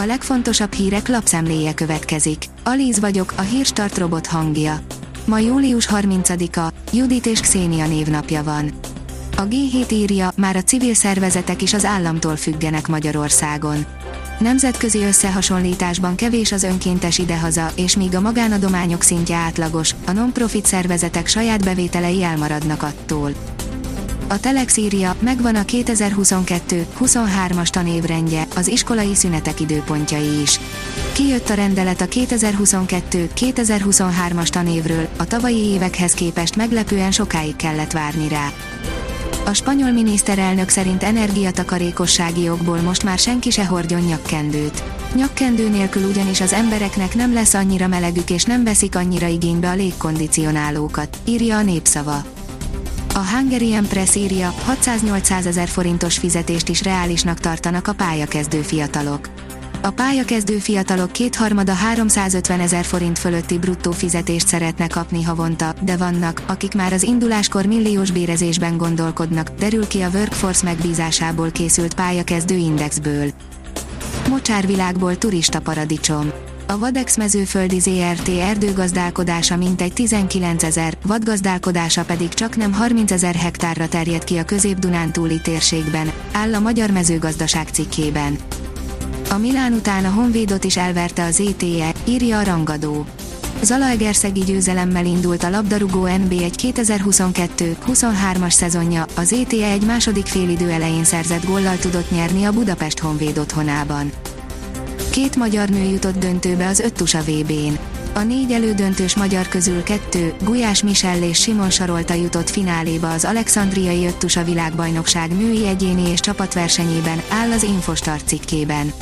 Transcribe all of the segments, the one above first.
A legfontosabb hírek lapszemléje következik. Alíz vagyok, a hírstart robot hangja. Ma július 30-a, Judit és Xénia névnapja van. A G7 írja, már a civil szervezetek is az államtól függenek Magyarországon. Nemzetközi összehasonlításban kevés az önkéntes idehaza, és míg a magánadományok szintje átlagos, a non-profit szervezetek saját bevételei elmaradnak attól. A Telex írja, megvan a 2022-23-as tanévrendje, az iskolai szünetek időpontjai is. Kijött a rendelet a 2022-2023-as tanévről, a tavalyi évekhez képest meglepően sokáig kellett várni rá. A spanyol miniszterelnök szerint energiatakarékossági okból most már senki se hordjon nyakkendőt. Nyakkendő nélkül ugyanis az embereknek nem lesz annyira melegük és nem veszik annyira igénybe a légkondicionálókat, írja a népszava. A Hungarian Press írja, 600-800 ezer forintos fizetést is reálisnak tartanak a pályakezdő fiatalok. A pályakezdő fiatalok kétharmada 350 ezer forint fölötti bruttó fizetést szeretne kapni havonta, de vannak, akik már az induláskor milliós bérezésben gondolkodnak, derül ki a Workforce megbízásából készült pályakezdő indexből. Mocsárvilágból turista paradicsom. A Vadex mezőföldi ZRT erdőgazdálkodása mintegy 19 ezer, vadgazdálkodása pedig csak nem 30 ezer hektárra terjed ki a közép-dunántúli térségben, áll a Magyar Mezőgazdaság cikkében. A Milán után a Honvédot is elverte az ETE, írja a rangadó. Zalaegerszegi győzelemmel indult a labdarúgó NB1 2022-23-as szezonja, az ETE egy második félidő elején szerzett góllal tudott nyerni a Budapest Honvéd otthonában. Két magyar nő jutott döntőbe az öttusa VB-n. A négy elődöntős magyar közül kettő, Gulyás Michel és Simon Sarolta jutott fináléba az Alexandriai öttusa világbajnokság női egyéni és csapatversenyében, áll az Infostart cikkében.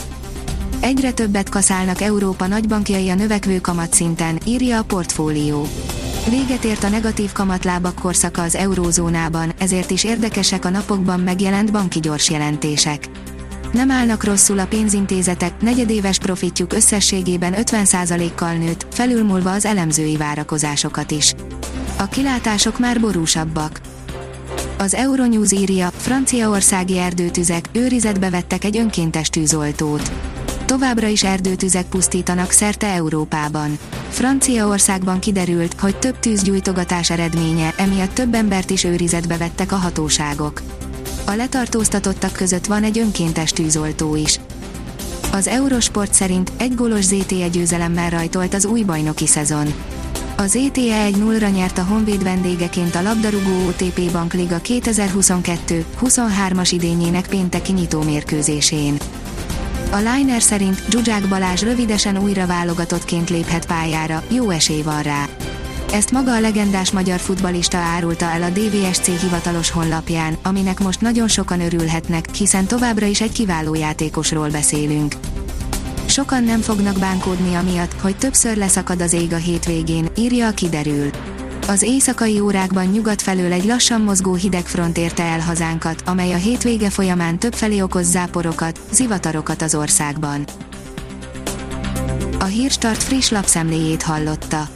Egyre többet kaszálnak Európa nagybankjai a növekvő kamatszinten, írja a portfólió. Véget ért a negatív kamatlábak korszaka az eurózónában, ezért is érdekesek a napokban megjelent banki gyors jelentések. Nem állnak rosszul a pénzintézetek, negyedéves profitjuk összességében 50%-kal nőtt, felülmúlva az elemzői várakozásokat is. A kilátások már borúsabbak. Az Euronews írja, franciaországi erdőtüzek, őrizetbe vettek egy önkéntes tűzoltót. Továbbra is erdőtüzek pusztítanak szerte Európában. Franciaországban kiderült, hogy több tűzgyújtogatás eredménye, emiatt több embert is őrizetbe vettek a hatóságok. A letartóztatottak között van egy önkéntes tűzoltó is. Az Eurosport szerint egy gólos ZTE győzelemmel rajtolt az új bajnoki szezon. Az ETE 1 0 nyert a Honvéd vendégeként a labdarúgó OTP Bank Liga 2022-23-as idényének pénteki nyitó mérkőzésén. A Liner szerint Zsuzsák Balázs rövidesen újra válogatottként léphet pályára, jó esély van rá. Ezt maga a legendás magyar futbalista árulta el a DVSC hivatalos honlapján, aminek most nagyon sokan örülhetnek, hiszen továbbra is egy kiváló játékosról beszélünk. Sokan nem fognak bánkódni amiatt, hogy többször leszakad az ég a hétvégén, írja a kiderül. Az éjszakai órákban nyugat felől egy lassan mozgó hidegfront érte el hazánkat, amely a hétvége folyamán többfelé okoz záporokat, zivatarokat az országban. A Hírstart friss lapszemléjét hallotta.